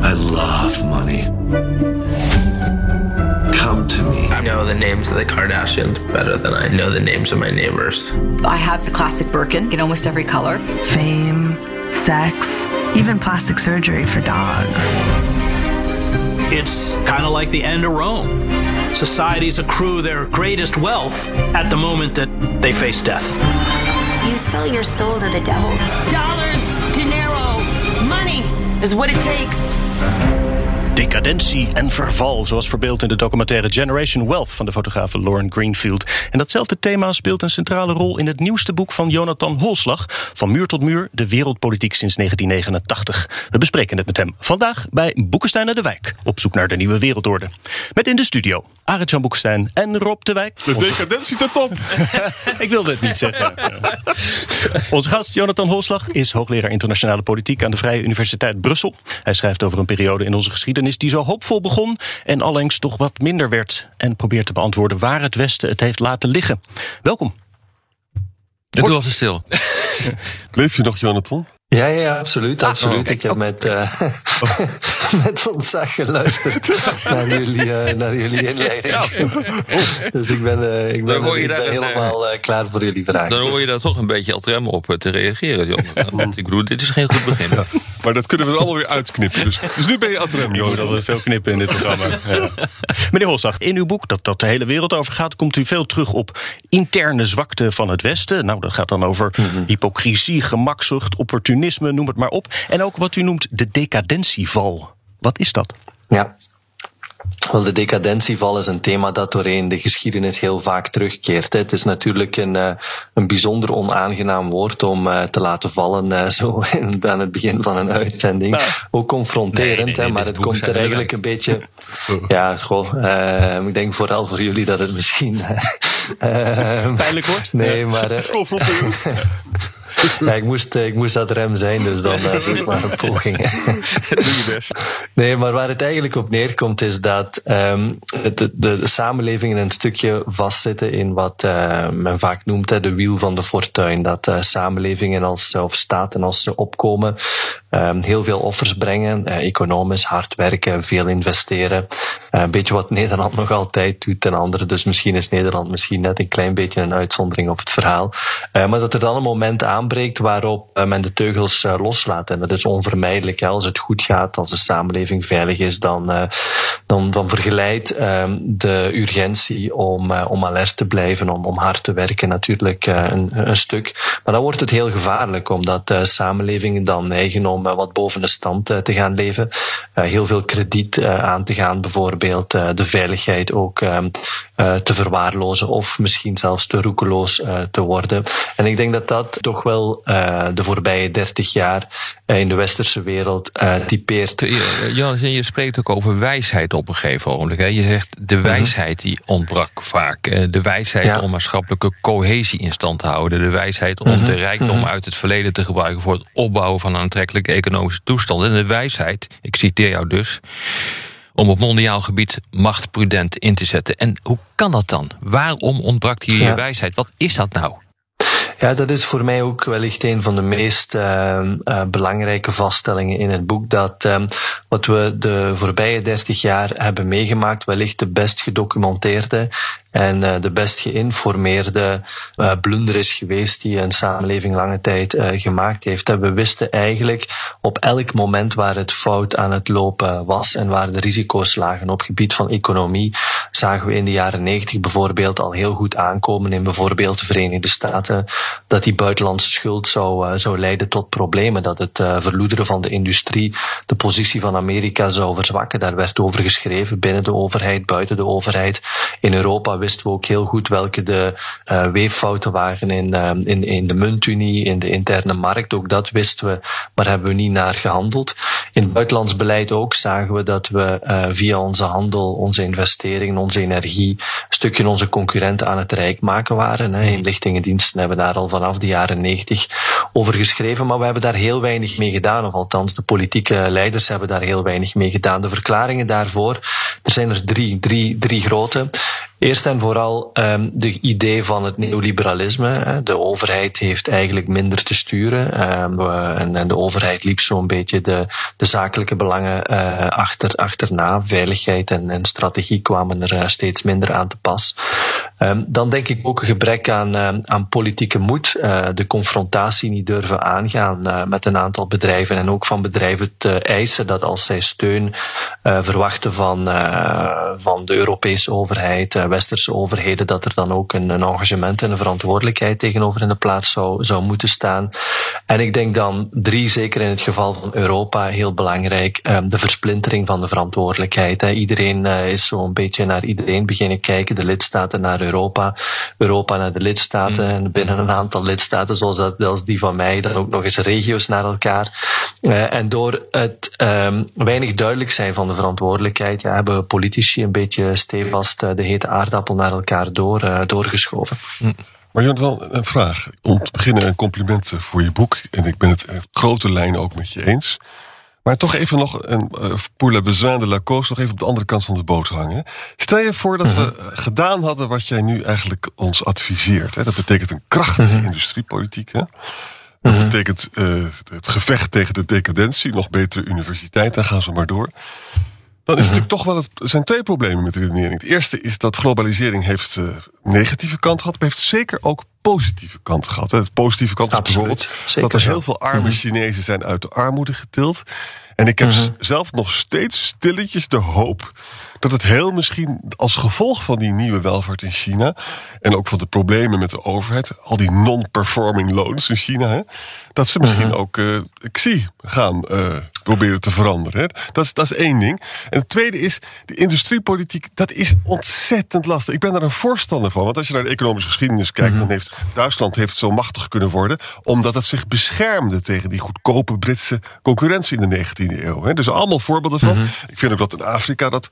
I love money. Come to me. I know the names of the Kardashians better than I know the names of my neighbors. I have the classic Birkin in almost every color. Fame, sex, even plastic surgery for dogs. It's kind of like the end of Rome. Societies accrue their greatest wealth at the moment that they face death. You sell your soul to the devil. Dollars, dinero, money is what it takes. Thank you. Decadentie en verval, zoals verbeeld in de documentaire Generation Wealth van de fotograaf Lauren Greenfield. En datzelfde thema speelt een centrale rol in het nieuwste boek van Jonathan Holslag, Van muur tot muur, de wereldpolitiek sinds 1989. We bespreken het met hem vandaag bij Boekenstein de Wijk, op zoek naar de nieuwe wereldorde. Met in de studio Arend-Jan Boekenstein en Rob de Wijk. De decadentie ten top! Ik wilde het niet zeggen. Onze gast Jonathan Holslag is hoogleraar internationale politiek aan de Vrije Universiteit Brussel. Hij schrijft over een periode in onze geschiedenis die zo hoopvol begon en allengs toch wat minder werd. En probeert te beantwoorden waar het Westen het heeft laten liggen. Welkom. Ik doe altijd stil. Leef je nog, Jonathan? Ja, ja, absoluut. absoluut. Oh, ik heb met, uh, met ontzag geluisterd naar jullie, uh, naar jullie inleiding. dus ik ben, uh, ik ben, ik ben helemaal klaar voor jullie vragen. Dan hoor je daar toch een beetje al op te reageren, Jonathan. ik bedoel, dit is geen goed begin. Ja, maar dat kunnen we allemaal weer uitknippen. Dus, dus nu ben je ad rem, Jonathan. Dat we veel knippen in dit programma. Ja. Meneer Holzag, in uw boek, dat, dat de hele wereld over gaat... komt u veel terug op interne zwakte van het Westen. Nou, dat gaat dan over mm -hmm. hypocrisie, gemakzucht, opportunisme noem het maar op. En ook wat u noemt de decadentieval. Wat is dat? Ja, wel, de decadentieval is een thema dat doorheen de geschiedenis heel vaak terugkeert. Het is natuurlijk een, een bijzonder onaangenaam woord om te laten vallen zo aan het begin van een uitzending. Ook confronterend, nee, nee, nee, maar het komt er eigenlijk een beetje... Ja, goh, ik denk vooral voor jullie dat het misschien... Uh, Pijnlijk wordt? Nee, maar... Confronterend. ja, ik moest, ik moest dat rem zijn, dus dan uh, doe ik maar een poging. doe je best. Nee, maar waar het eigenlijk op neerkomt is dat um, de, de, samenlevingen een stukje vastzitten in wat uh, men vaak noemt hè, de wiel van de fortuin. Dat uh, samenlevingen als, of staten als ze opkomen, um, heel veel offers brengen, economisch hard werken, veel investeren. een beetje wat Nederland nog altijd doet ten andere. Dus misschien is Nederland misschien net een klein beetje een uitzondering op het verhaal. maar dat er dan een moment aan aanbreekt waarop men de teugels loslaat. En dat is onvermijdelijk. Als het goed gaat, als de samenleving veilig is, dan, dan, dan vergeleidt de urgentie om, om alert te blijven, om, om hard te werken natuurlijk een, een stuk. Maar dan wordt het heel gevaarlijk, omdat samenlevingen dan neigen om wat boven de stand te gaan leven. Heel veel krediet aan te gaan, bijvoorbeeld de veiligheid ook te verwaarlozen of misschien zelfs te roekeloos te worden. En ik denk dat dat toch wel de voorbije dertig jaar in de westerse wereld typeert. Jonas, je spreekt ook over wijsheid op een gegeven ogenblik. Hè? Je zegt de wijsheid die ontbrak vaak. De wijsheid ja. om maatschappelijke cohesie in stand te houden. De wijsheid om -hmm. de rijkdom -hmm. uit het verleden te gebruiken voor het opbouwen van een economische toestand. En de wijsheid, ik citeer jou dus om op mondiaal gebied macht prudent in te zetten. En hoe kan dat dan? Waarom ontbrak hier ja. je wijsheid? Wat is dat nou? Ja, dat is voor mij ook wellicht een van de meest uh, uh, belangrijke vaststellingen in het boek. Dat uh, wat we de voorbije dertig jaar hebben meegemaakt, wellicht de best gedocumenteerde en uh, de best geïnformeerde uh, blunder is geweest die een samenleving lange tijd uh, gemaakt heeft. we wisten eigenlijk op elk moment waar het fout aan het lopen was en waar de risico's lagen op gebied van economie, zagen we in de jaren negentig bijvoorbeeld al heel goed aankomen in bijvoorbeeld de Verenigde Staten, dat die buitenlandse schuld zou, zou leiden tot problemen, dat het verloederen van de industrie, de positie van Amerika zou verzwakken. Daar werd over geschreven binnen de overheid, buiten de overheid. In Europa wisten we ook heel goed welke de uh, weeffouten waren in, uh, in, in de muntunie, in de interne markt. Ook dat wisten we, maar hebben we niet naar gehandeld. In het buitenlands beleid ook zagen we dat we uh, via onze handel, onze investeringen, onze energie, een stukje onze concurrenten aan het rijk maken waren. Hè. Inlichtingendiensten hebben daar al vanaf de jaren negentig over geschreven, maar we hebben daar heel weinig mee gedaan, of althans de politieke leiders hebben daar heel weinig mee gedaan. De verklaringen daarvoor, er zijn er drie, drie, drie grote. Eerst en vooral um, de idee van het neoliberalisme. De overheid heeft eigenlijk minder te sturen. Um, en, en, de overheid liep zo'n beetje de, de zakelijke belangen uh, achter, achterna. Veiligheid en, en strategie kwamen er uh, steeds minder aan te pas. Um, dan denk ik ook een gebrek aan, uh, aan politieke moed. De confrontatie niet durven aangaan met een aantal bedrijven. En ook van bedrijven te eisen dat als zij steun verwachten van, van de Europese overheid westerse overheden, dat er dan ook een, een engagement en een verantwoordelijkheid tegenover in de plaats zou, zou moeten staan. En ik denk dan drie, zeker in het geval van Europa, heel belangrijk, um, de versplintering van de verantwoordelijkheid. Iedereen uh, is zo'n beetje naar iedereen beginnen kijken, de lidstaten naar Europa, Europa naar de lidstaten mm. en binnen een aantal lidstaten, zoals, dat, zoals die van mij, dan ook nog eens regio's naar elkaar. Uh, en door het um, weinig duidelijk zijn van de verantwoordelijkheid, ja, hebben politici een beetje stevast uh, de hete aardappel naar elkaar door, uh, doorgeschoven. Hm. Maar Jonathan, een vraag. Om te beginnen een compliment voor je boek. En ik ben het in grote lijnen ook met je eens. Maar toch even nog een uh, pour la besoin de la cause, nog even op de andere kant van de boot hangen. Stel je voor dat mm -hmm. we gedaan hadden wat jij nu eigenlijk ons adviseert. Hè? Dat betekent een krachtige mm -hmm. industriepolitiek. Hè? Dat mm -hmm. betekent uh, het gevecht tegen de decadentie, nog betere universiteiten, gaan ze maar door. Dan is het natuurlijk toch wel het, er zijn twee problemen met de redenering. Het eerste is dat globalisering heeft uh, negatieve kant gehad, maar heeft zeker ook positieve kant gehad. Het positieve kant is bijvoorbeeld dat er heel veel arme Chinezen zijn uit de armoede getild. En ik heb mm-hmm. zelf nog steeds stilletjes de hoop dat het heel misschien als gevolg van die nieuwe welvaart in China en ook van de problemen met de overheid, al die non-performing loans in China, hè, dat ze misschien mm-hmm. ook uh, XI gaan uh, proberen te veranderen. Hè. Dat, is, dat is één ding. En het tweede is, de industriepolitiek, dat is ontzettend lastig. Ik ben daar een voorstander van, want als je naar de economische geschiedenis kijkt, mm-hmm. dan heeft Duitsland heeft zo machtig kunnen worden, omdat het zich beschermde tegen die goedkope Britse concurrentie in de 19e eeuw. Hè. Dus allemaal voorbeelden van. Mm-hmm. Ik vind ook dat in Afrika dat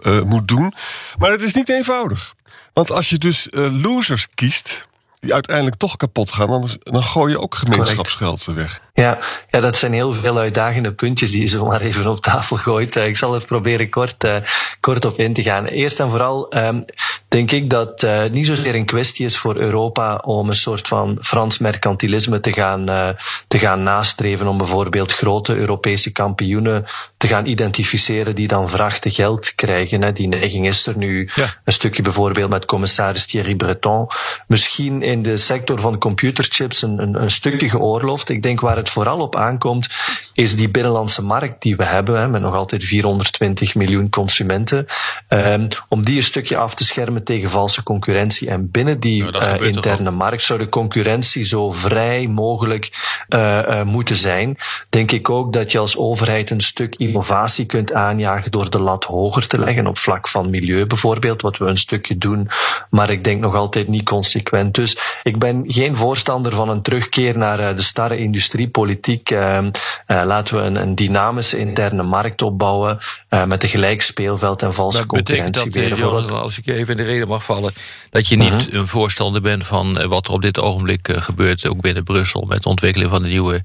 uh, moet doen. Maar het is niet eenvoudig. Want als je dus uh, losers kiest, die uiteindelijk toch kapot gaan, dan, dan gooi je ook gemeenschapsgeld weg. Ja, ja, dat zijn heel veel uitdagende puntjes die je zomaar even op tafel gooit. Ik zal er proberen kort, uh, kort op in te gaan. Eerst en vooral um, denk ik dat uh, niet zozeer een kwestie is voor Europa om een soort van Frans mercantilisme te gaan, uh, te gaan nastreven. Om bijvoorbeeld grote Europese kampioenen te gaan identificeren die dan vrachten geld krijgen. Hè. Die neiging is er nu ja. een stukje bijvoorbeeld met commissaris Thierry Breton. Misschien in de sector van computerchips een, een, een stukje geoorloofd. Ik denk waar het vooral op aankomt, is die binnenlandse markt die we hebben, hè, met nog altijd 420 miljoen consumenten, um, om die een stukje af te schermen tegen valse concurrentie. En binnen die uh, interne markt zou de concurrentie zo vrij mogelijk uh, moeten zijn. Denk ik ook dat je als overheid een stuk innovatie kunt aanjagen door de lat hoger te leggen op vlak van milieu bijvoorbeeld, wat we een stukje doen, maar ik denk nog altijd niet consequent. Dus ik ben geen voorstander van een terugkeer naar de starre industriepolitiek. Uh, uh, laten we een, een, dynamische interne markt opbouwen met een gelijk speelveld en valse dat concurrentie. Betekent dat, Jonathan, als ik even in de reden mag vallen, dat je niet -huh. een voorstander bent van wat er op dit ogenblik gebeurt, ook binnen Brussel, met de ontwikkeling van de nieuwe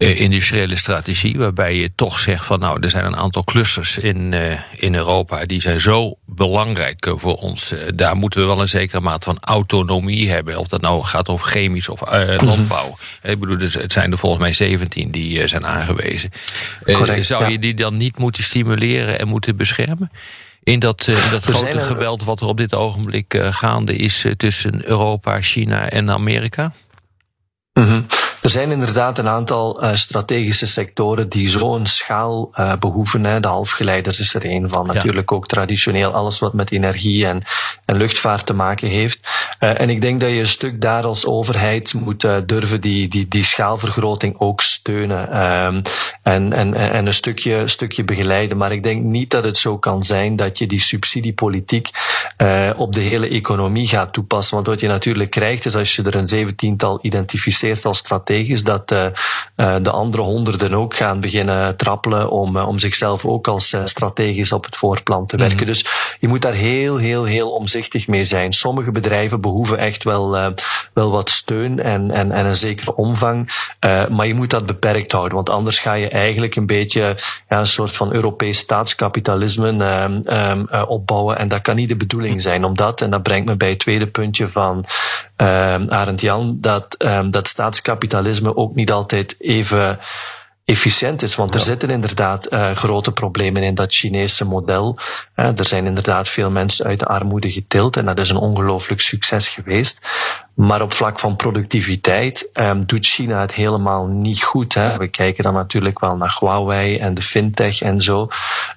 uh, industriële strategie, waarbij je toch zegt van nou, er zijn een aantal clusters in, uh, in Europa die zijn zo belangrijk voor ons. daar moeten we wel een zekere mate van autonomie hebben. Of dat nou gaat over chemisch of landbouw. Mm -hmm. Ik bedoel, dus het zijn er volgens mij 17 die zijn aangewezen. Correct, zou je die dan niet moeten stimuleren en moeten beschermen? In dat, in dat grote geweld wat er op dit ogenblik gaande is tussen Europa, China en Amerika? Mm -hmm. Er zijn inderdaad een aantal uh, strategische sectoren die zo'n schaal uh, behoeven. Hè. De halfgeleiders is er één van. Ja. Natuurlijk ook traditioneel alles wat met energie en, en luchtvaart te maken heeft. Uh, en ik denk dat je een stuk daar als overheid moet durven die, die, die schaalvergroting ook steunen. Um, en, en, en een stukje, stukje begeleiden. Maar ik denk niet dat het zo kan zijn dat je die subsidiepolitiek op de hele economie gaat toepassen. Want wat je natuurlijk krijgt is als je er een zeventiental identificeert als strategisch, dat uh, de andere honderden ook gaan beginnen trappelen om, om zichzelf ook als strategisch op het voorplan te werken. Mm -hmm. Dus je moet daar heel, heel, heel omzichtig mee zijn. Sommige bedrijven behoeven echt wel, wel wat steun en, en, en een zekere omvang. maar je moet dat beperkt houden, want anders ga je eigenlijk een beetje ja, een soort van Europees staatskapitalisme um, um, opbouwen. En dat kan niet de bedoeling zijn. Omdat, en dat brengt me bij het tweede puntje van um, Arend Jan, dat, um, dat staatskapitalisme ook niet altijd even efficiënt is. Want er ja. zitten inderdaad uh, grote problemen in dat Chinese model. Uh, er zijn inderdaad veel mensen uit de armoede getild en dat is een ongelooflijk succes geweest. Maar op vlak van productiviteit um, doet China het helemaal niet goed. Hè. We kijken dan natuurlijk wel naar Huawei en de fintech en zo.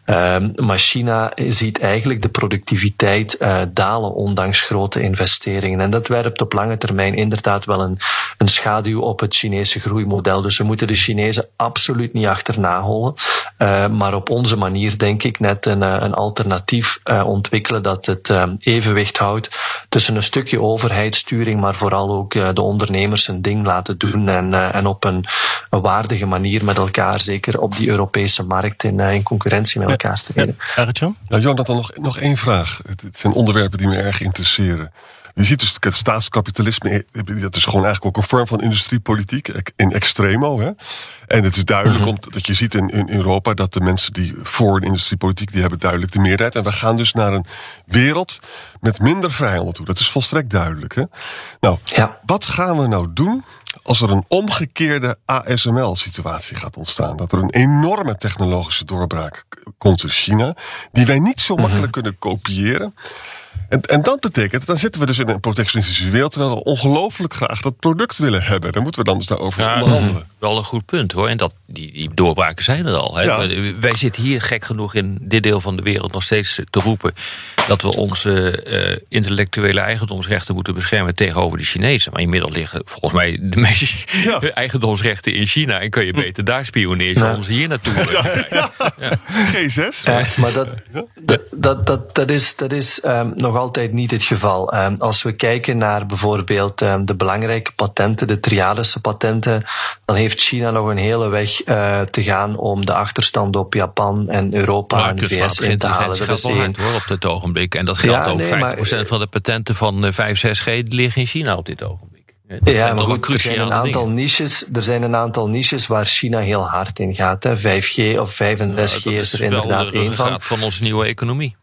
Um, maar China ziet eigenlijk de productiviteit uh, dalen ondanks grote investeringen. En dat werpt op lange termijn inderdaad wel een, een schaduw op het Chinese groeimodel. Dus we moeten de Chinezen absoluut niet achterna hollen. Uh, maar op onze manier denk ik net een, een alternatief uh, ontwikkelen dat het um, evenwicht houdt tussen een stukje overheidssturing, maar vooral ook uh, de ondernemers een ding laten doen en, uh, en op een, een, waardige manier met elkaar, zeker op die Europese markt, in, uh, in concurrentie met elkaar te treden. Ja, ja, ja, Jonathan, nog, nog één vraag. Het zijn onderwerpen die me erg interesseren. Je ziet dus het staatskapitalisme, dat is gewoon eigenlijk ook een vorm van industriepolitiek in extremo. Hè? En het is duidelijk mm -hmm. dat je ziet in, in Europa dat de mensen die voor een industriepolitiek, die hebben duidelijk de meerderheid. En we gaan dus naar een wereld met minder vrijhandel toe. Dat is volstrekt duidelijk. Hè? Nou, ja. wat gaan we nou doen als er een omgekeerde ASML-situatie gaat ontstaan? Dat er een enorme technologische doorbraak komt in China, die wij niet zo makkelijk mm -hmm. kunnen kopiëren. En, en dat betekent, dan zitten we dus in een protectionistische wereld, terwijl we ongelooflijk graag dat product willen hebben. Dan moeten we dan dus daarover ja, onderhandelen. Wel een goed punt hoor. En dat, die, die doorbraken zijn er al. Hè. Ja. Wij zitten hier gek genoeg in dit deel van de wereld nog steeds te roepen dat we onze uh, intellectuele eigendomsrechten moeten beschermen tegenover de Chinezen. Maar inmiddels liggen volgens mij de meeste ja. eigendomsrechten in China. En kun je beter daar spioneren ja. om ze hier naartoe te ja. G6. Uh, maar dat, dat, dat, dat, dat is, dat is um, nog altijd niet het geval. Um, als we kijken naar bijvoorbeeld um, de belangrijke patenten, de triadische patenten, dan heeft China nog een hele weg uh, te gaan om de achterstand op Japan en Europa nou, en de VS in te halen. Dat is één. Hoor, op dit ogenblik. En dat geldt ja, ook. Nee, 50% maar, van de patenten van 5, 6G liggen in China op dit ogenblik. Dat ja, maar goed, er zijn, een aantal niches, er zijn een aantal niches waar China heel hard in gaat. Hè. 5G of 5 en 6G ja, is, is er inderdaad één van. van onze nieuwe economie.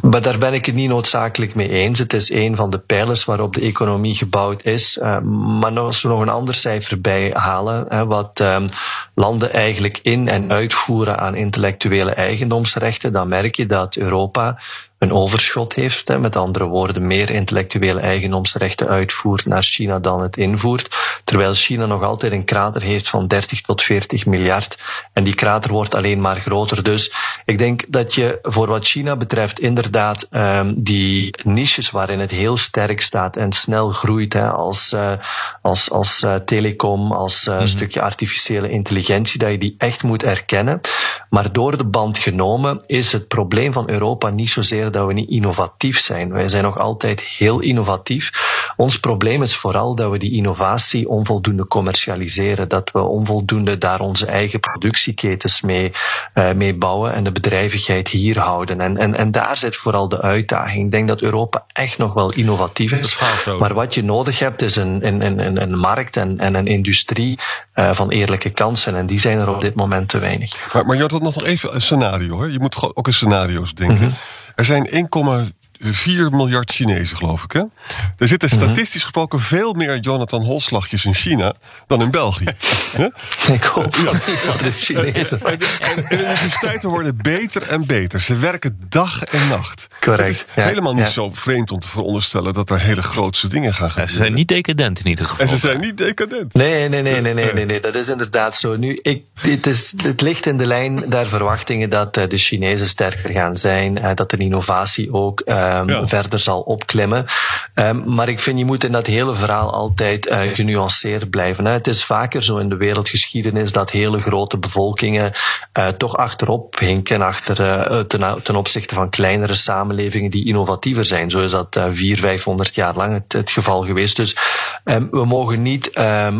Maar daar ben ik het niet noodzakelijk mee eens. Het is een van de pijlers waarop de economie gebouwd is. Uh, maar als we nog een ander cijfer bij halen, hè, wat um, landen eigenlijk in- en uitvoeren aan intellectuele eigendomsrechten, dan merk je dat Europa een overschot heeft. Hè, met andere woorden, meer intellectuele eigendomsrechten uitvoert naar China dan het invoert. Terwijl China nog altijd een krater heeft van 30 tot 40 miljard. En die krater wordt alleen maar groter. Dus ik denk dat je voor wat China betreft inderdaad um, die niches waarin het heel sterk staat en snel groeit, hè, als, uh, als, als uh, telecom, als uh, mm -hmm. stukje artificiële intelligentie, dat je die echt moet erkennen. Maar door de band genomen is het probleem van Europa niet zozeer dat we niet innovatief zijn. Wij zijn nog altijd heel innovatief. Ons probleem is vooral dat we die innovatie onvoldoende commercialiseren. Dat we onvoldoende daar onze eigen productieketens mee, uh, mee bouwen en de bedrijvigheid hier houden. En, en, en daar zit vooral de uitdaging. Ik denk dat Europa echt nog wel innovatief is. Maar wat je nodig hebt is een, een, een, een markt en, en een industrie uh, van eerlijke kansen. En die zijn er op dit moment te weinig. Maar, maar nog even een scenario. Hè? Je moet ook in scenario's denken. Mm -hmm. Er zijn 4 miljard Chinezen, geloof ik. Hè? Er zitten Mhm. statistisch gesproken veel meer Jonathan Holslagjes in China dan in België. Hè? Ik hoop van de Chinezen. En de, en de universiteiten worden beter en beter. Ze werken dag en nacht. Correct, Het is ja, helemaal niet ja. zo vreemd om te veronderstellen dat er hele grootse dingen gaan Ja, gebeuren. ze zijn niet decadent in ieder geval. en ze zijn niet decadent. Nee, nee, nee, nee, nee, nee, nee. Dat is inderdaad zo. Nu, ik, het, is, het ligt in de lijn der verwachtingen dat eh, de Chinezen sterker gaan zijn, eh, dat de innovatie ook ehm, Ja. verder zal opklimmen. Ehm, maar ik vind, je moet in dat hele verhaal altijd eh, genuanceerd blijven. Hè. Het is vaker zo in de wereldgeschiedenis dat hele grote bevolkingen eh, toch achterop hinken achter, eh, ten, ten opzichte van kleinere samenlevingen die innovatiever zijn. Zo is dat vier, vijfhonderd jaar lang het, het geval geweest. Dus ehm, we mogen niet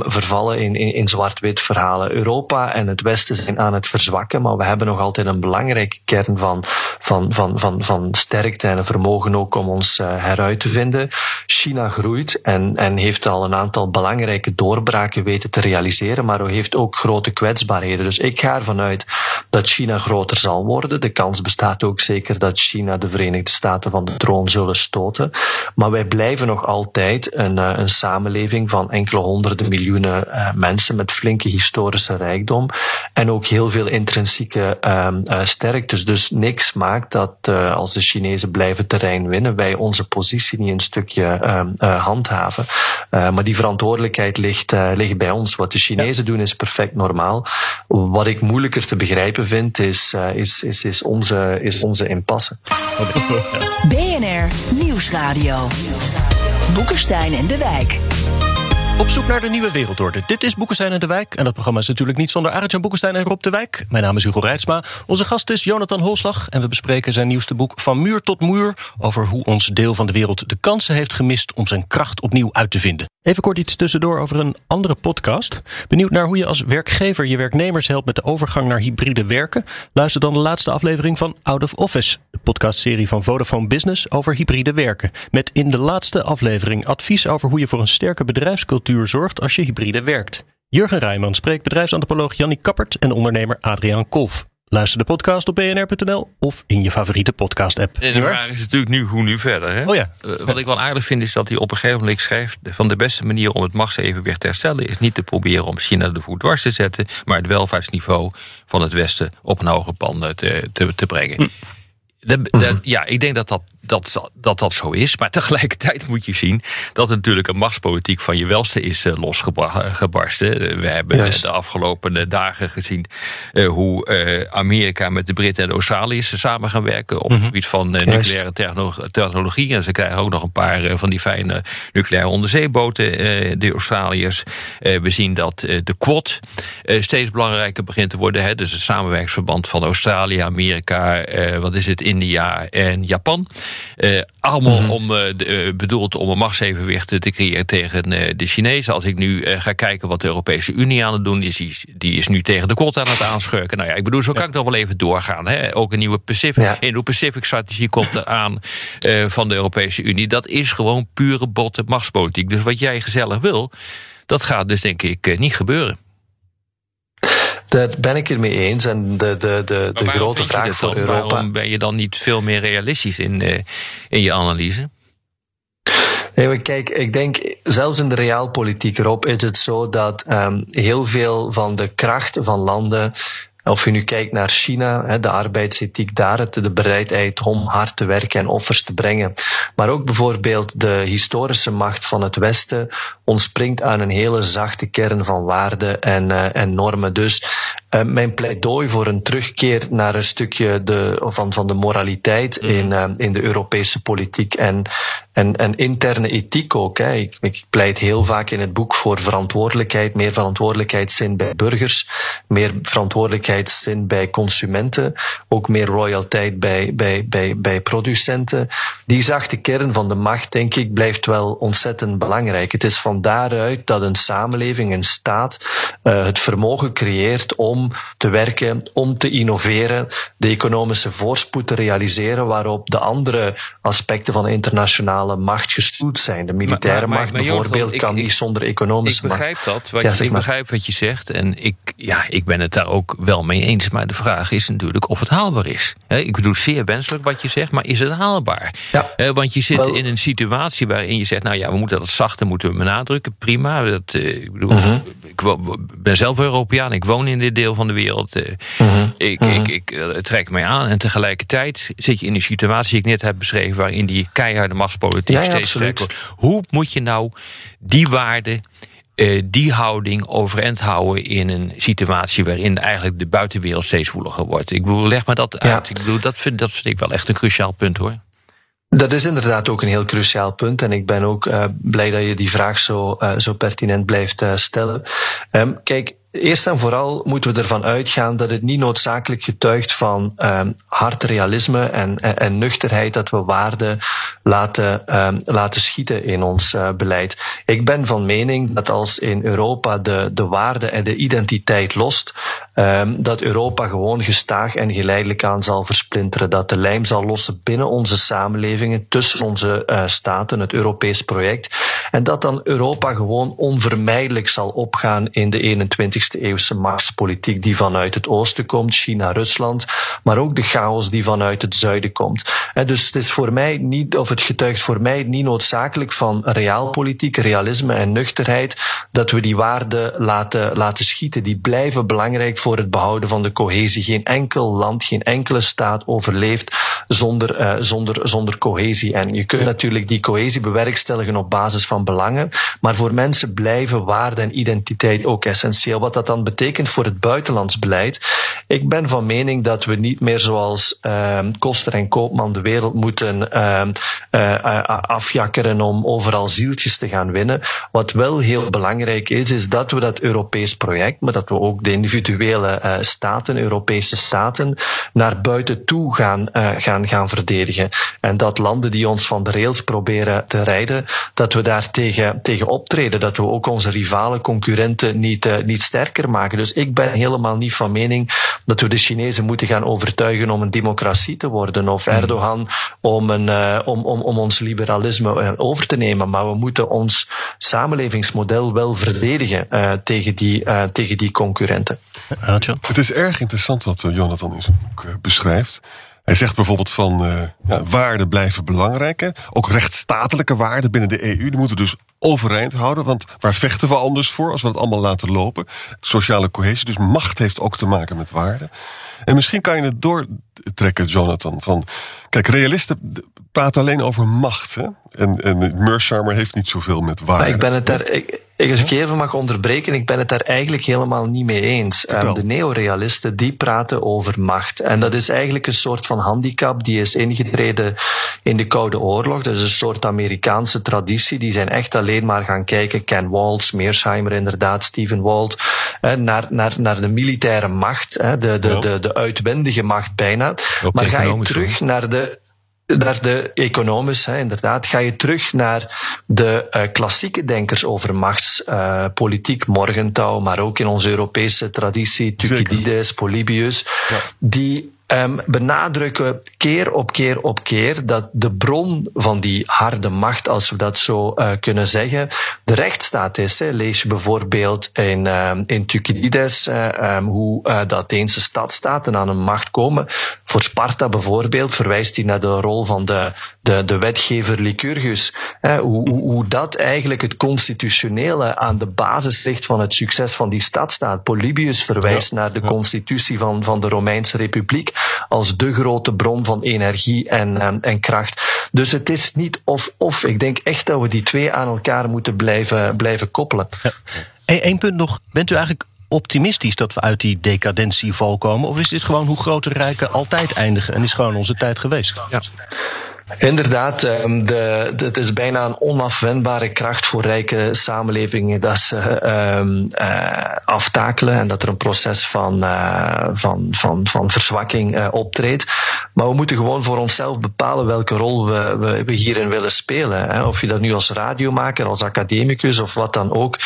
vervallen in, in, in zwart-wit verhalen. Europa en het Westen zijn aan het verzwakken, maar we hebben nog altijd een belangrijke kern van, van, van, van, van sterkte en een vermogen ook om ons eh, heruit te vinden. China groeit en, en heeft al een aantal belangrijke doorbraken weten te realiseren, maar heeft ook grote kwetsbaarheden. Dus ik ga ervan uit dat China groter zal worden. De kans bestaat ook zeker dat China de Verenigde Staten van de troon zullen stoten. Maar wij blijven nog altijd een, eh, een samenleving van enkele honderden miljoenen eh, mensen met flinke historische rijkdom en ook heel veel intrinsieke eh, sterktes. Dus niks maakt dat als de Chinezen blijven terrein winnen, wij onze positie niet een stukje ehm, eh, handhaven. Eh, maar die verantwoordelijkheid ligt, eh, ligt bij ons. Wat de Chinezen doen is perfect normaal. Wat ik moeilijker te begrijpen vind, is, eh, is, is, is, onze, is onze impasse. BNR Nieuwsradio. Boekenstein en de Wijk. Op zoek naar de nieuwe wereldorde. Dit is Boekenstein en de Wijk. En dat programma is natuurlijk niet zonder Arjan Boekenstein en Rob de Wijk. Mijn naam is Hugo Reitsma. Onze gast is Jonathan Holslag. En we bespreken zijn nieuwste boek Van Muur tot Muur. Over hoe ons deel van de wereld de kansen heeft gemist om zijn kracht opnieuw uit te vinden. Even kort iets tussendoor over een andere podcast. Benieuwd naar hoe je als werkgever je werknemers helpt met de overgang naar hybride werken? Luister dan de laatste aflevering van Out of Office, de podcastserie van Vodafone Business over hybride werken. Met in de laatste aflevering advies over hoe je voor een sterke bedrijfscultuur zorgt als je hybride werkt. Jurgen Rijman spreekt bedrijfsantropoloog Jannie Kappert en ondernemer Adriaan Kolf. Luister de podcast op bnr.nl of in je favoriete podcast-app. En de vraag is natuurlijk nu hoe nu verder. Hè? Oh ja. Eh, wat ik wel aardig vind is dat hij op een gegeven moment schrijft... van de beste manier om het machtsevenwicht te herstellen... is niet te proberen om China de voet dwars te zetten... maar het welvaartsniveau van het Westen op een hoger pan te, te, te brengen. Hm. Dat- dat- ja, ik denk dat dat, dat, dat dat zo is. Maar tegelijkertijd moet je zien dat het natuurlijk een machtspolitiek van je welste is eh, losgebarsten. Eh, We hebben eh, Juist. de afgelopen eh, dagen gezien eh, hoe eh, Amerika met de Britten en de Australiërs samen gaan werken op het gebied van eh, nucleaire techno- technologie. En ze krijgen ook nog een paar eh, van die fijne nucleaire onderzeeboten, eh, de Australiërs. Eh, we zien dat eh, de Quad eh, steeds belangrijker begint te worden. Hè? Dus het samenwerkingsverband van Australië, Amerika, eh, wat is het, India en Japan. Eh, allemaal om, eh, de, eh, bedoeld om een machtsevenwicht te creëren tegen de Chinezen. Als ik nu ga kijken wat de Europese Unie aan het doen is, die, die is nu tegen de Quad aan het aanschurken. Nou ja, ik bedoel, zo kan ik nog wel even doorgaan. Hè? Ook een nieuwe Pacific, Ja. Indo-Pacific-strategie komt eraan van de Europese Unie. Dat is gewoon pure botte machtspolitiek. Dus wat jij gezellig wil, dat gaat dus denk ik niet gebeuren. Daar ben ik het mee eens. En de, de, de, de grote vraag voor? Europa. Waarom ben je dan niet veel meer realistisch in, eh, in je analyse? Nee, maar kijk, ik denk, zelfs in de realpolitiek erop is het zo dat ehm, heel veel van de kracht van landen, of je nu kijkt naar China, de arbeidsethiek daar, de bereidheid om hard te werken en offers te brengen, maar ook bijvoorbeeld de historische macht van het Westen ontspringt aan een hele zachte kern van waarden en, eh, en normen. Dus eh, mijn pleidooi voor een terugkeer naar een stukje de, van, van de moraliteit in, eh, in de Europese politiek en, en, en interne ethiek ook. Hè. Ik, ik pleit heel vaak in het boek voor verantwoordelijkheid, meer verantwoordelijkheidszin bij burgers, meer verantwoordelijkheidszin bij consumenten, ook meer royaliteit bij, bij, bij, bij producenten. Die zachte kern van de macht, denk ik, blijft wel ontzettend belangrijk. Het is van daaruit dat een samenleving, een staat, eh, het vermogen creëert om te werken, om te innoveren. de economische voorspoed te realiseren waarop de andere aspecten van de internationale macht gestoeld zijn. De militaire macht bijvoorbeeld kan niet zonder economische macht. Ik begrijp dat, wat je, ik begrijp wat je zegt en ik, ja, ik ben het daar ook wel mee eens. Maar de vraag is natuurlijk of het haalbaar is. ik bedoel, zeer wenselijk wat je zegt, maar is het haalbaar? Ja. want je zit in een situatie waarin je zegt, nou ja, we moeten dat zachter moeten we benadrukken. Prima. Dat, uh, ik bedoel, mhm. ik ben zelf Europeaan, ik woon in dit deel van de wereld. Uh, Ik, mhm. ik, ik uh, trek mij aan en tegelijkertijd zit je in een situatie die ik net heb beschreven, waarin die keiharde machtspolitiek steeds sterker wordt. Hoe moet je nou die waarden uh, die houding overeind houden in een situatie waarin eigenlijk de buitenwereld steeds woeliger wordt. Ik bedoel, leg maar dat uit. Ik bedoel, dat vind, dat vind ik wel echt een cruciaal punt hoor. Dat is inderdaad ook een heel cruciaal punt. En ik ben ook uh, blij dat je die vraag zo, uh, zo pertinent blijft stellen. Um, kijk, Eerst en vooral moeten we ervan uitgaan dat het niet noodzakelijk getuigt van um, hard realisme en, en, nuchterheid dat we waarden laten, um, laten schieten in ons uh, beleid. Ik ben van mening dat als in Europa de, de waarde en de identiteit lost, um, dat Europa gewoon gestaag en geleidelijk aan zal versplinteren. Dat de lijm zal lossen binnen onze samenlevingen, tussen onze uh, staten, het Europees project. En dat dan Europa gewoon onvermijdelijk zal opgaan in de 21ste 20e eeuwse machtspolitiek die vanuit het oosten komt, China, Rusland, maar ook de chaos die vanuit het zuiden komt. Dus het is voor mij niet, of het getuigt voor mij niet noodzakelijk van realpolitiek, realisme en nuchterheid, dat we die waarden laten, laten schieten. Die blijven belangrijk voor het behouden van de cohesie. Geen enkel land, geen enkele staat overleeft zonder, uh, zonder, zonder cohesie. En je kunt natuurlijk die cohesie bewerkstelligen op basis van belangen, maar voor mensen blijven waarde en identiteit ook essentieel. Wat dat dan betekent voor het buitenlands beleid. Ik ben van mening dat we niet meer zoals uh, Koster en Koopman de wereld moeten uh, uh, afjakkeren om overal zieltjes te gaan winnen. Wat wel heel belangrijk is, is dat we dat Europees project, maar dat we ook de individuele staten, Europese staten, naar buiten toe gaan, uh, gaan, gaan verdedigen. En dat landen die ons van de rails proberen te rijden, dat we daar tegen, tegen optreden. Dat we ook onze rivalen, concurrenten niet, uh, niet sterk sterker maken. Dus ik ben helemaal niet van mening dat we de Chinezen moeten gaan overtuigen om een democratie te worden of hmm. Erdogan om, een, uh, om, om, om ons liberalisme uh, over te nemen. Maar we moeten ons samenlevingsmodel wel verdedigen uh, tegen, die, tegen die concurrenten. Het is erg interessant wat Jonathan in zijn boek beschrijft. Hij zegt bijvoorbeeld van uh, ja, waarden blijven belangrijk. Ook rechtsstatelijke waarden binnen de EU. Die moeten dus overeind houden. Want waar vechten we anders voor als we het allemaal laten lopen? Sociale cohesie. Dus macht heeft ook te maken met waarden. En misschien kan je het doortrekken, Jonathan. Van, kijk, realisten praten alleen over macht. Hè? En, en Mersheimer heeft niet zoveel met waarden. ik ben het daar. Ik als ik je even mag onderbreken, ik ben het daar eigenlijk helemaal niet mee eens. Um, de neorealisten die praten over macht. En dat is eigenlijk een soort van handicap die is ingetreden in de Koude Oorlog. Dat is een soort Amerikaanse traditie. Die zijn echt alleen maar gaan kijken. Ken Waltz, Mearsheimer inderdaad, Stephen Walt. naar, naar, naar de militaire macht, de, de, de, de uitwendige macht bijna. maar ga je terug naar de naar de economische, hè, inderdaad, ga je terug naar de uh, klassieke denkers over machtspolitiek, uh, Morgenthau, maar ook in onze Europese traditie, Thucydides, Polybius, ja. die um, benadrukken keer op keer op keer dat de bron van die harde macht, als we dat zo uh, kunnen zeggen, de rechtsstaat is. Hè. Lees je bijvoorbeeld in, uh, in Thucydides um, hoe de Atheense stadstaten aan een macht komen. Voor Sparta bijvoorbeeld verwijst hij naar de rol van de, de, de wetgever Lycurgus. Hè. Hoe, hoe, dat eigenlijk het constitutionele aan de basis ligt van het succes van die stadstaat. Polybius verwijst ja. naar de constitutie van, van de Romeinse Republiek als de grote bron van energie en, en, en kracht. Dus het is niet of-of. Ik denk echt dat we die twee aan elkaar moeten blijven, blijven koppelen. Ja. Eén punt nog. Bent u eigenlijk optimistisch dat we uit die decadentieval komen? Of is dit gewoon hoe grote rijken altijd eindigen en is gewoon onze tijd geweest? Ja. Inderdaad, ehm, de, het is bijna een onafwendbare kracht voor rijke samenlevingen dat ze um, uh, aftakelen en dat er een proces van, uh, van, van, van verzwakking uh, optreedt. Maar we moeten gewoon voor onszelf bepalen welke rol we, we, we hierin willen spelen. Hè. Of je dat nu als radiomaker, als academicus of wat dan ook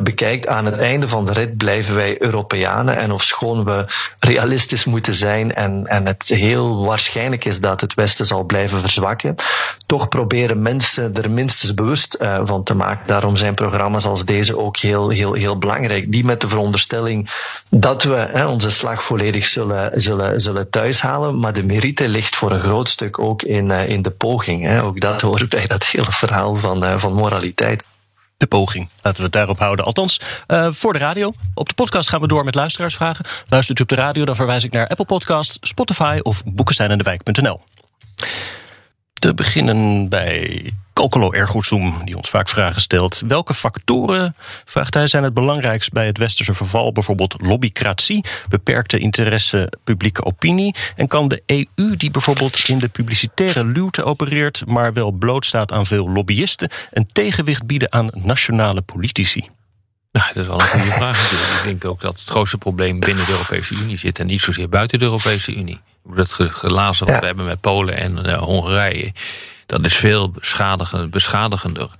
bekijkt. Aan het einde van de rit blijven wij Europeanen. En of schoon we realistisch moeten zijn en, en het heel waarschijnlijk is dat het Westen zal blijven verzwakken, toch proberen mensen er minstens bewust uh, van te maken. Daarom zijn programma's als deze ook heel, heel, heel belangrijk. Die met de veronderstelling dat we hè, onze slag volledig zullen, zullen, zullen thuishalen. Maar de merite ligt voor een groot stuk ook in, uh, in de poging. Hè. Ook dat hoort bij dat hele verhaal van, uh, van moraliteit. De poging. Laten we het daarop houden. Althans, voor de radio. Op de podcast gaan we door met luisteraarsvragen. Luistert u op de radio, dan verwijs ik naar Apple Podcasts, Spotify of boekensteinendewijk.nl. Te beginnen bij Calcolo Ergozoom, die ons vaak vragen stelt. Welke factoren, vraagt hij, zijn het belangrijkst bij het westerse verval? Bijvoorbeeld lobbycratie, beperkte interesse, publieke opinie. En kan de EU, die bijvoorbeeld in de publicitaire luwte opereert, maar wel blootstaat aan veel lobbyisten, een tegenwicht bieden aan nationale politici? Nou, dat is wel een goede vraag natuurlijk. Ik denk ook dat het grootste probleem binnen de Europese Unie zit en niet zozeer buiten de Europese Unie. Dat gelazen wat ja. we hebben met Polen en uh, Hongarije dat is veel beschadigender, beschadigender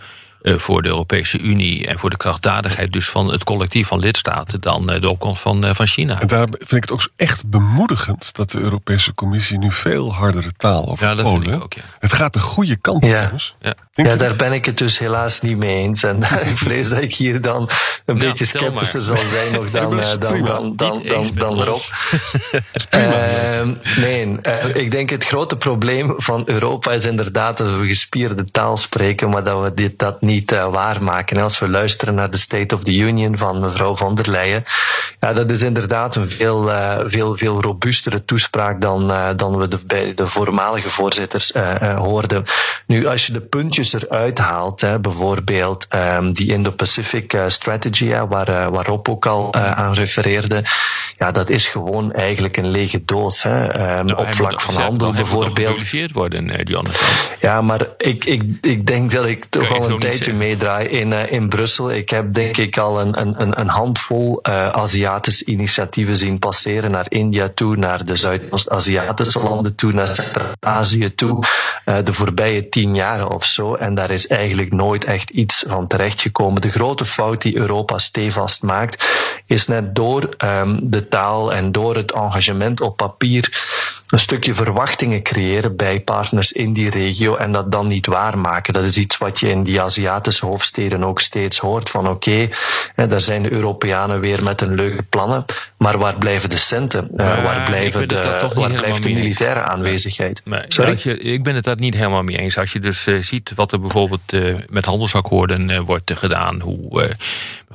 uh, voor de Europese Unie en voor de krachtdadigheid dus van het collectief van lidstaten dan uh, de opkomst van, van China. En daar vind ik het ook echt bemoedigend dat de Europese Commissie nu veel hardere taal over ja, dat Polen. Vind ik ook, ja. Het gaat de goede kant op, ja. jongens. Ja, ja daar ben ik het dus helaas niet mee eens. En ik vrees dat ik hier dan een ja, beetje sceptischer zal zijn nog dan, dan, dan, dan, dan, dan, dan Rob. uh, nee, uh, ik denk het grote probleem van Europa is inderdaad dat we gespierde taal spreken, maar dat we dit, dat niet uh, waarmaken. En als we luisteren naar de State of the Union van mevrouw van der Leyen, ja, dat is inderdaad een veel, uh, veel, veel robuustere toespraak dan, uh, dan we de, bij de voormalige voorzitters hoorden. Nu, als je de puntjes eruit haalt, hè, bijvoorbeeld um, die Indo-Pacific Strategy, hè, waar, waar Rob ook al aan refereerde, ja, dat is gewoon eigenlijk een lege doos. Hè. Um, nou, op vlak van handel moet bijvoorbeeld. worden. Ja, maar ik, ik, ik denk dat ik toch al een tijdje meedraai in, uh, in Brussel. Ik heb denk ik al een, een, een handvol uh, Aziatische initiatieven zien passeren naar India toe, naar de Zuidoost-Aziatische landen toe, naar Centraal-Azië toe, de voorbije tien jaren of zo. En daar is eigenlijk nooit echt iets van terechtgekomen. De grote fout die Europa stevast maakt, is net door um, de taal en door het engagement op papier een stukje verwachtingen creëren bij partners in die regio en dat dan niet waarmaken. Dat is iets wat je in die Aziatische hoofdsteden ook steeds hoort van oké, okay, daar zijn de Europeanen weer met een leuke plannen, maar waar blijven de centen? Uh, waar blijven de, waar blijft de militaire eens. aanwezigheid? Nee, Sorry? Je, ik ben het daar niet helemaal mee eens. Als je dus uh, ziet wat er bijvoorbeeld uh, met handelsakkoorden wordt gedaan, hoe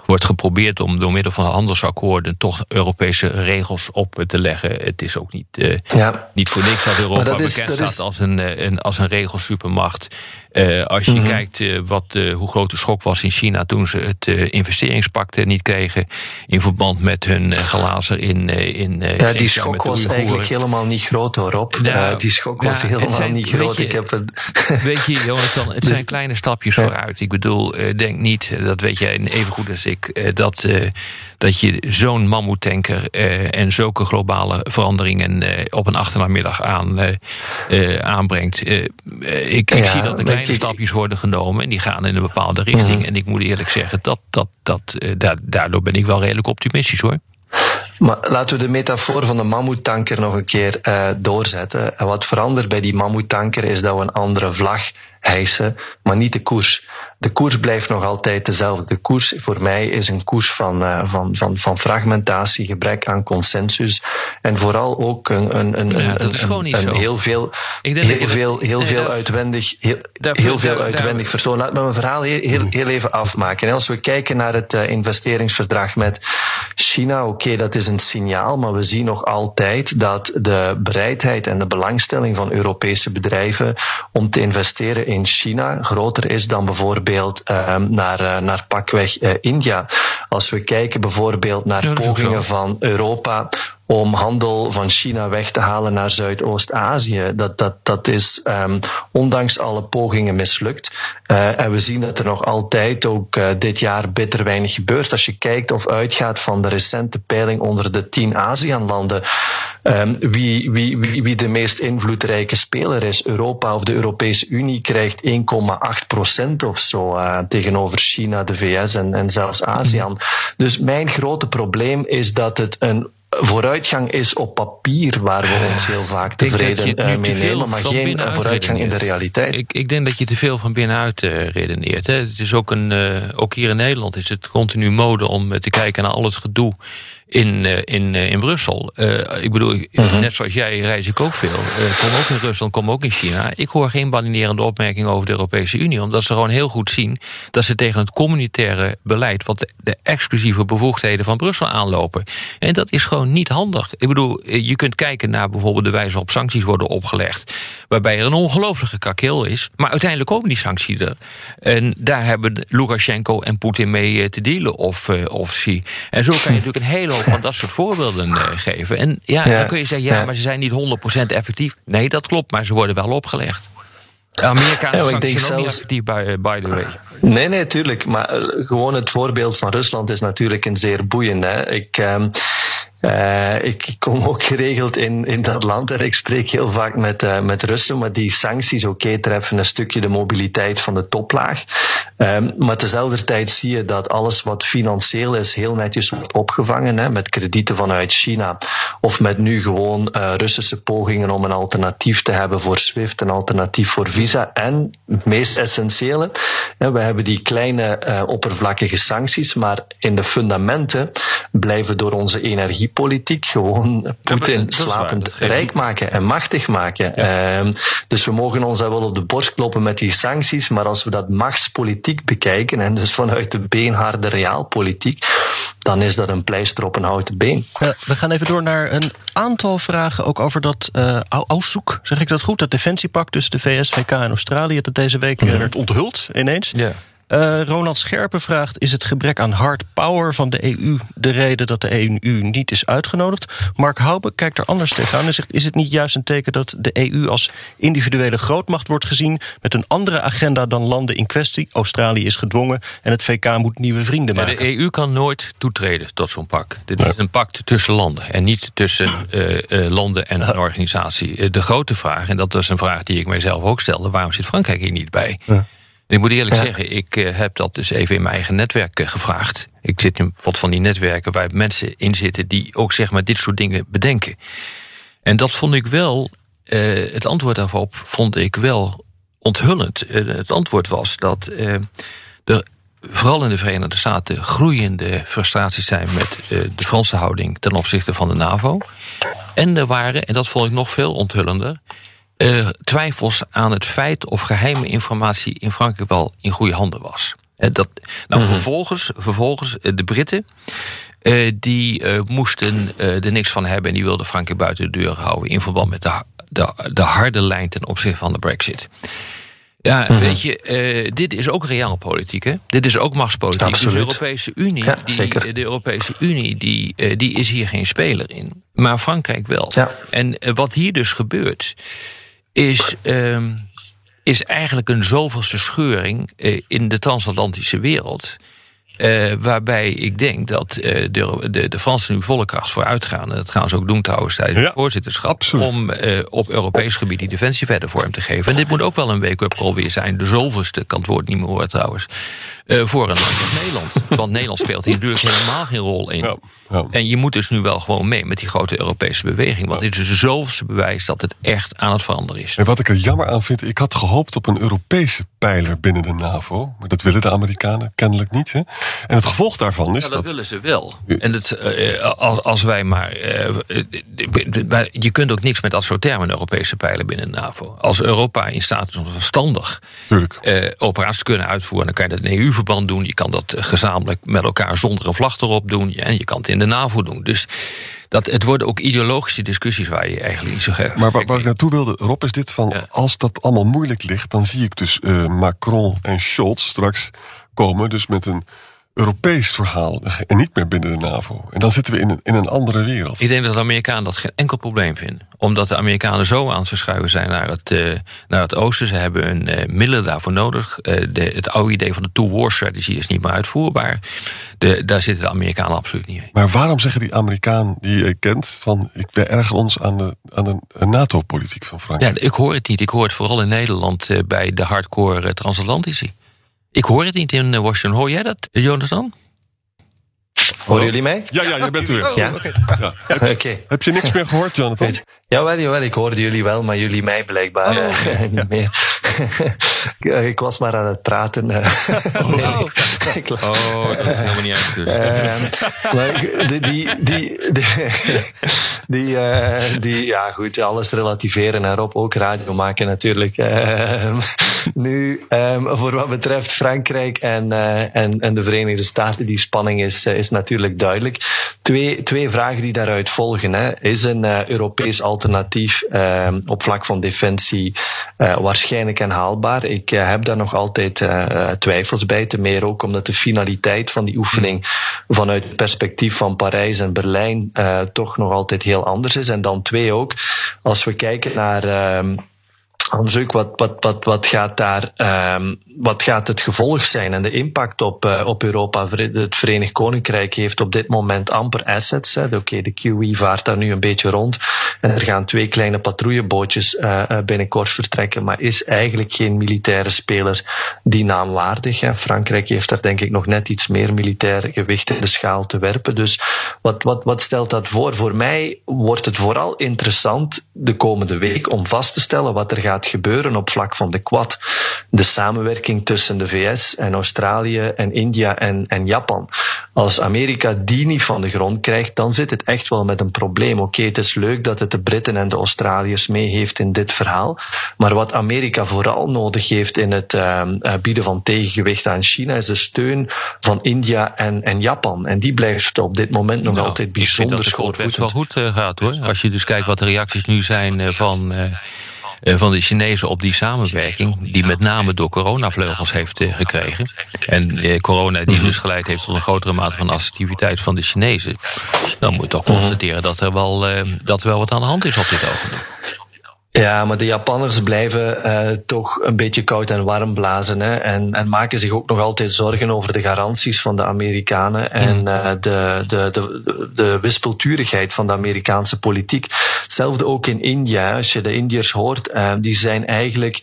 wordt geprobeerd om door middel van handelsakkoorden toch Europese regels op te leggen. Het is ook niet, ja. niet voor niks dat Europa dat is, bekend dat staat is... als een, een, als een regelsupermacht. Uh, als je Mhm. mm -hmm. kijkt uh, wat, uh, hoe groot de schok was in China toen ze het investeringspact niet kregen in verband met hun glazen in. in ja, die schok was eigenlijk helemaal niet groot hoor, Rob. Nou, die schok was helemaal zijn, niet groot. Je, Ik heb het... weet je, Jonathan, het zijn kleine stapjes vooruit. Ik bedoel, denk niet, dat weet jij even goed als ik, dat dat je zo'n mammoetanker en zulke globale veranderingen op een achternaamiddag aan, aanbrengt. ik, ik zie dat er kleine ik- stapjes worden genomen en die gaan in een bepaalde richting. Mhm. En ik moet eerlijk zeggen, dat, dat, dat, da- daardoor ben ik wel redelijk optimistisch hoor. Maar laten we de metafoor van de mammoetanker nog een keer uh, doorzetten. En wat verandert bij die mammoetanker is dat we een andere vlag hijsen, maar niet de koers. De koers blijft nog altijd dezelfde. De koers voor mij is een koers van, uh, van, van, van fragmentatie, gebrek aan consensus en vooral ook een, een, een, Ja, dat een, is gewoon niet een heel veel, denk dat heel veel, heel veel uitwendig, heel, heel veel uitwendig vertoon. Laat me mijn verhaal heel, heel, heel even afmaken. En als we kijken naar het uh, investeringsverdrag met China, oké, dat is een signaal, maar we zien nog altijd dat de bereidheid en de belangstelling van Europese bedrijven om te investeren in China groter is dan bijvoorbeeld um, naar, uh, naar pakweg uh, India. Als we kijken bijvoorbeeld naar pogingen van Europa om handel van China weg te halen naar Zuidoost-Azië. Dat, dat, dat is um, ondanks alle pogingen mislukt. Uh, en we zien dat er nog altijd ook uh, dit jaar bitter weinig gebeurt. Als je kijkt of uitgaat van de recente peiling onder de tien ASEAN-landen, um, wie, wie, wie, wie de meest invloedrijke speler is, Europa of de Europese Unie, krijgt 1,8 procent of zo uh, tegenover China, de VS en, en zelfs ASEAN. Dus mijn grote probleem is dat het een vooruitgang is op papier waar we ons heel vaak tevreden uh, mee nemen, maar geen vooruitgang in de realiteit. Ik, ik, denk dat je te veel van binnenuit uh, redeneert. Hè. Het is ook, een, uh, ook hier in Nederland is het continu mode om te kijken naar al het gedoe in, in, in Brussel. ik bedoel, -huh. net zoals jij reis ik ook veel. kom ook in Rusland, kom ook in China. Ik hoor geen balinerende opmerking over de Europese Unie, omdat ze gewoon heel goed zien dat ze tegen het communitaire beleid, wat de, de exclusieve bevoegdheden van Brussel aanlopen. En dat is gewoon niet handig. Ik bedoel, je kunt kijken naar bijvoorbeeld de wijze waarop sancties worden opgelegd, waarbij er een ongelooflijke kakeel is, maar uiteindelijk komen die sancties er. En daar hebben Lukashenko en Poetin mee te dealen, of, of zie. En zo kan je natuurlijk een hele hoop van dat soort voorbeelden uh, geven. En ja, ja, dan kun je zeggen, ja, maar ze zijn niet 100% effectief. Nee, dat klopt, maar ze worden wel opgelegd. Amerikaanse ja, sancties zijn ook niet effectief, by, by the way. Nee, nee, tuurlijk. Maar gewoon het voorbeeld van Rusland is natuurlijk een zeer boeiend. Hè. Ik... Um, uh, ik kom ook geregeld in, in dat land en ik spreek heel vaak met, uh, met Russen, maar die sancties, oké, treffen een stukje de mobiliteit van de toplaag. Um, maar tezelfde tijd zie je dat alles wat financieel is heel netjes wordt opgevangen, hè, met kredieten vanuit China. Of met nu gewoon uh, Russische pogingen om een alternatief te hebben voor SWIFT, een alternatief voor Visa. En het meest essentiële, hè, we hebben die kleine oppervlakkige sancties, maar in de fundamenten blijven door onze energie politiek gewoon Poetin ja, slapend rijk maken en machtig maken. Ja. Um, dus we mogen ons daar wel op de borst kloppen met die sancties, maar als we dat machtspolitiek bekijken en dus vanuit de beenharde realpolitiek, dan is dat een pleister op een houten been. Ja, we gaan even door naar een aantal vragen ook over dat uh, Auszoek, zeg ik dat goed? Dat defensiepact tussen de VS, VK en Australië dat deze week mm -hmm. werd onthuld ineens. Ja. Uh, Ronald Scherpen vraagt: Is het gebrek aan hard power van de EU de reden dat de EU niet is uitgenodigd? Mark Hoube kijkt er anders tegenaan en zegt: Is het niet juist een teken dat de EU als individuele grootmacht wordt gezien met een andere agenda dan landen in kwestie? Australië is gedwongen en het VK moet nieuwe vrienden maken. Ja, de EU kan nooit toetreden tot zo'n pact. Dit is een pact tussen landen en niet tussen uh, uh, landen en een organisatie. De grote vraag, en dat was een vraag die ik mijzelf ook stelde: waarom zit Frankrijk hier niet bij? Ja. Ik moet eerlijk ja. zeggen, ik uh, heb dat dus even in mijn eigen netwerk uh, gevraagd. Ik zit in wat van die netwerken waar mensen in zitten die ook zeg maar dit soort dingen bedenken. En dat vond ik wel, uh, het antwoord daarop vond ik wel onthullend. het antwoord was dat er vooral in de Verenigde Staten groeiende frustraties zijn met de Franse houding ten opzichte van de NAVO. En er waren, en dat vond ik nog veel onthullender, uh, twijfels aan het feit of geheime informatie in Frankrijk wel in goede handen was. Uh, dat, nou, mm -hmm. vervolgens, vervolgens uh, de Britten. die moesten er niks van hebben en die wilden Frankrijk buiten de deur houden in verband met de, de, de harde lijn ten opzichte van de Brexit. Ja, mm -hmm. weet je, dit is ook realpolitiek, hè? Dit is ook machtspolitiek. Dus de Europese Unie, ja, die, de Europese Unie die, die is hier geen speler in. Maar Frankrijk wel. Ja. En wat hier dus gebeurt, is, um, is eigenlijk een zoveelste scheuring uh, in de transatlantische wereld. Uh, waarbij ik denk dat uh, de, de, de Fransen nu volle kracht vooruit gaan. En dat gaan ze ook doen trouwens tijdens ja, het voorzitterschap. Absoluut. Om uh, op Europees gebied die defensie verder vorm te geven. En dit moet ook wel een wake-up call weer zijn. De zoveelste, kan het woord niet meer horen trouwens. voor een land als Nederland. Want Nederland speelt hier natuurlijk helemaal geen rol in. Ja, ja. En je moet dus nu wel gewoon mee met die grote Europese beweging. Want dit is dus zoveelste bewijs dat het echt aan het veranderen is. En wat ik er jammer aan vind, ik had gehoopt op een Europese pijler binnen de NAVO. Maar dat willen de Amerikanen kennelijk niet. Hè? En het gevolg daarvan is ja, dat... dat willen ze wel. En het, uh, als, wij maar... Uh, je kunt ook niks met dat soort termen Europese pijlen binnen de NAVO. Als Europa in staat is om verstandig uh, operaties te kunnen uitvoeren... dan kan je dat in EU-verband doen. Je kan dat gezamenlijk met elkaar zonder een vlag erop doen. En je kan het in de NAVO doen. Dus dat, het worden ook ideologische discussies waar je eigenlijk niet zo graag. Maar waar, waar ik naartoe wilde, Rob, is dit van: ja. als dat allemaal moeilijk ligt, dan zie ik dus uh, Macron en Scholz straks komen, dus met een Europees verhaal en niet meer binnen de NAVO. En dan zitten we in een, in een andere wereld. Ik denk dat de Amerikanen dat geen enkel probleem vinden. Omdat de Amerikanen zo aan het verschuiven zijn naar het, uh, naar het oosten. Ze hebben hun uh, middelen daarvoor nodig. Uh, de, het oude idee van de two-war strategy is niet meer uitvoerbaar. De, daar zitten de Amerikanen absoluut niet mee. Maar waarom zeggen die Amerikaan die je kent... van ik, wij erger ons aan de, aan de NATO-politiek van Frankrijk? Ja, ik hoor het niet. Ik hoor het vooral in Nederland bij de hardcore transatlantici. Ik hoor het niet in Washington. Hoor jij dat, Jonathan? Horen jullie mij? Ja, ja, je bent er weer. Oh, ja? Okay. ja. Heb, okay. heb, je niks meer gehoord, Jonathan? Jawel, jawel, ik hoorde jullie wel, maar jullie mij blijkbaar oh, okay. niet meer. Ik was maar aan het praten. nee, oh. ik, oh, dat is helemaal niet uit dus. Uh, die, die, die, die, die, uh, die, ja goed, alles relativeren erop, ook radio maken natuurlijk. Uh, nu, um, voor wat betreft Frankrijk en, uh, en, en de Verenigde Staten, die spanning is, is natuurlijk duidelijk. Twee, twee vragen die daaruit volgen. Hè. Is een Europees alternatief um, op vlak van defensie waarschijnlijk en haalbaar? Ik heb daar nog altijd twijfels bij, te meer ook omdat de finaliteit van die oefening vanuit het perspectief van Parijs en Berlijn toch nog altijd heel anders is. En dan twee ook, als we kijken naar um, onderzoek, wat, wat, wat, wat gaat daar, um, wat gaat het gevolg zijn en de impact op, uh, op Europa? Het Verenigd Koninkrijk heeft op dit moment amper assets. Oké, de QE vaart daar nu een beetje rond en er gaan twee kleine patrouillebootjes uh, binnenkort vertrekken, maar is eigenlijk geen militaire speler die naamwaardig. Hè. Frankrijk heeft daar denk ik nog net iets meer militair gewicht in de schaal te werpen. Dus wat, wat, wat stelt dat voor? Voor mij wordt het vooral interessant de komende week om vast te stellen wat er gaat gebeuren op vlak van de Quad. De samenwerking tussen de VS en Australië en India en, en Japan. Als Amerika die niet van de grond krijgt, dan zit het echt wel met een probleem. Oké, okay, het is leuk dat het de Britten en de Australiërs mee heeft in dit verhaal. Maar wat Amerika vooral nodig heeft in het uh, bieden van tegengewicht aan China is de steun van India en, en Japan. En die blijft op dit moment nog nou, altijd bijzonder schoorvoetend. Het wel goed uh, gaat hoor. Als je dus kijkt wat de reacties nu zijn uh, van eh, van de Chinezen op die samenwerking, die met name door coronavleugels heeft eh, gekregen. En eh, corona die dus geleid heeft tot een grotere mate van assertiviteit van de Chinezen. Dan moet je toch constateren dat er wel, dat er wel wat aan de hand is op dit ogenblik. Ja, maar de Japanners blijven uh, toch een beetje koud en warm blazen. Hè, en, en maken zich ook nog altijd zorgen over de garanties van de Amerikanen en uh, de, de, de, de wispelturigheid van de Amerikaanse politiek. Hetzelfde ook in India. Als je de Indiërs hoort, uh, die zijn eigenlijk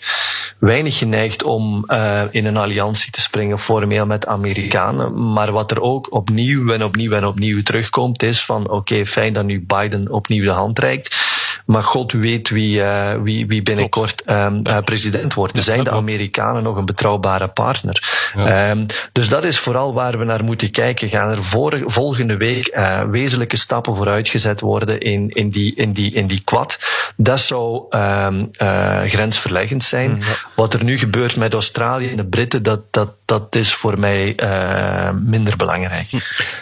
weinig geneigd om in een alliantie te springen formeel met Amerikanen. Maar wat er ook opnieuw en opnieuw en opnieuw terugkomt, is van oké, okay, fijn dat nu Biden opnieuw de hand reikt. Maar God weet wie, uh, wie, wie binnenkort um, uh, president wordt. Zijn de Amerikanen nog een betrouwbare partner? Ja. Um, dus dat is vooral waar we naar moeten kijken. Gaan er voor, volgende week uh, wezenlijke stappen vooruitgezet worden in, in, die, in, die, in die kwad? Dat zou um, grensverleggend zijn. Mm, ja. Wat er nu gebeurt met Australië en de Britten, dat, dat, dat is voor mij minder belangrijk.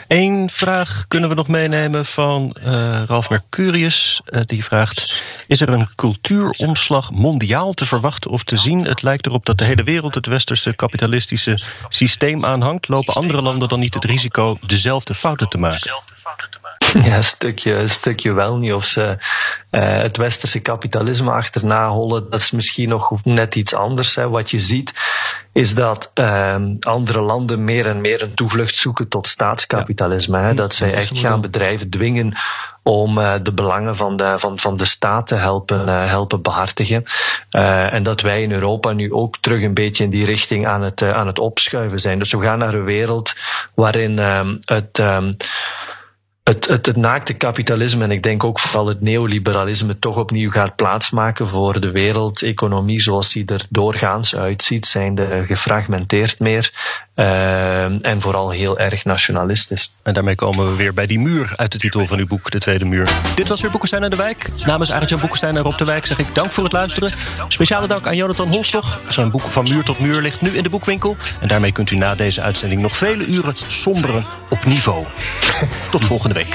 Eén vraag kunnen we nog meenemen van Ralf Mercurius. die vraagt is er een cultuuromslag mondiaal te verwachten of te zien? Het lijkt erop dat de hele wereld het westerse kapitalistische systeem aanhangt. Lopen andere landen dan niet het risico dezelfde fouten te maken? Ja, een stukje, een stukje wel niet. Of ze uh, het westerse kapitalisme achterna hollen, dat is misschien nog net iets anders. Hè. Wat je ziet, is dat uh, andere landen meer en meer een toevlucht zoeken tot staatskapitalisme. Hè. Dat zij echt gaan bedrijven dwingen om uh, de belangen van de, van, van de staat te helpen, uh, helpen behartigen. Uh, en dat wij in Europa nu ook terug een beetje in die richting aan het, aan het opschuiven zijn. Dus we gaan naar een wereld waarin ehm, het ehm, het, naakte kapitalisme en ik denk ook vooral het neoliberalisme toch opnieuw gaat plaatsmaken voor de wereldeconomie zoals die er doorgaans uitziet, zijn de gefragmenteerd meer uh, en vooral heel erg nationalistisch. En daarmee komen we weer bij die muur uit de titel van uw boek, De Tweede Muur. Dit was weer Boekenstein en de Wijk. Namens Arjan Boekenstein en Rob de Wijk zeg ik dank voor het luisteren. Speciale dank aan Jonathan Holstoch. Zijn boek Van Muur tot Muur ligt nu in de boekwinkel. En daarmee kunt u na deze uitzending nog vele uren somberen op niveau. Tot volgende week.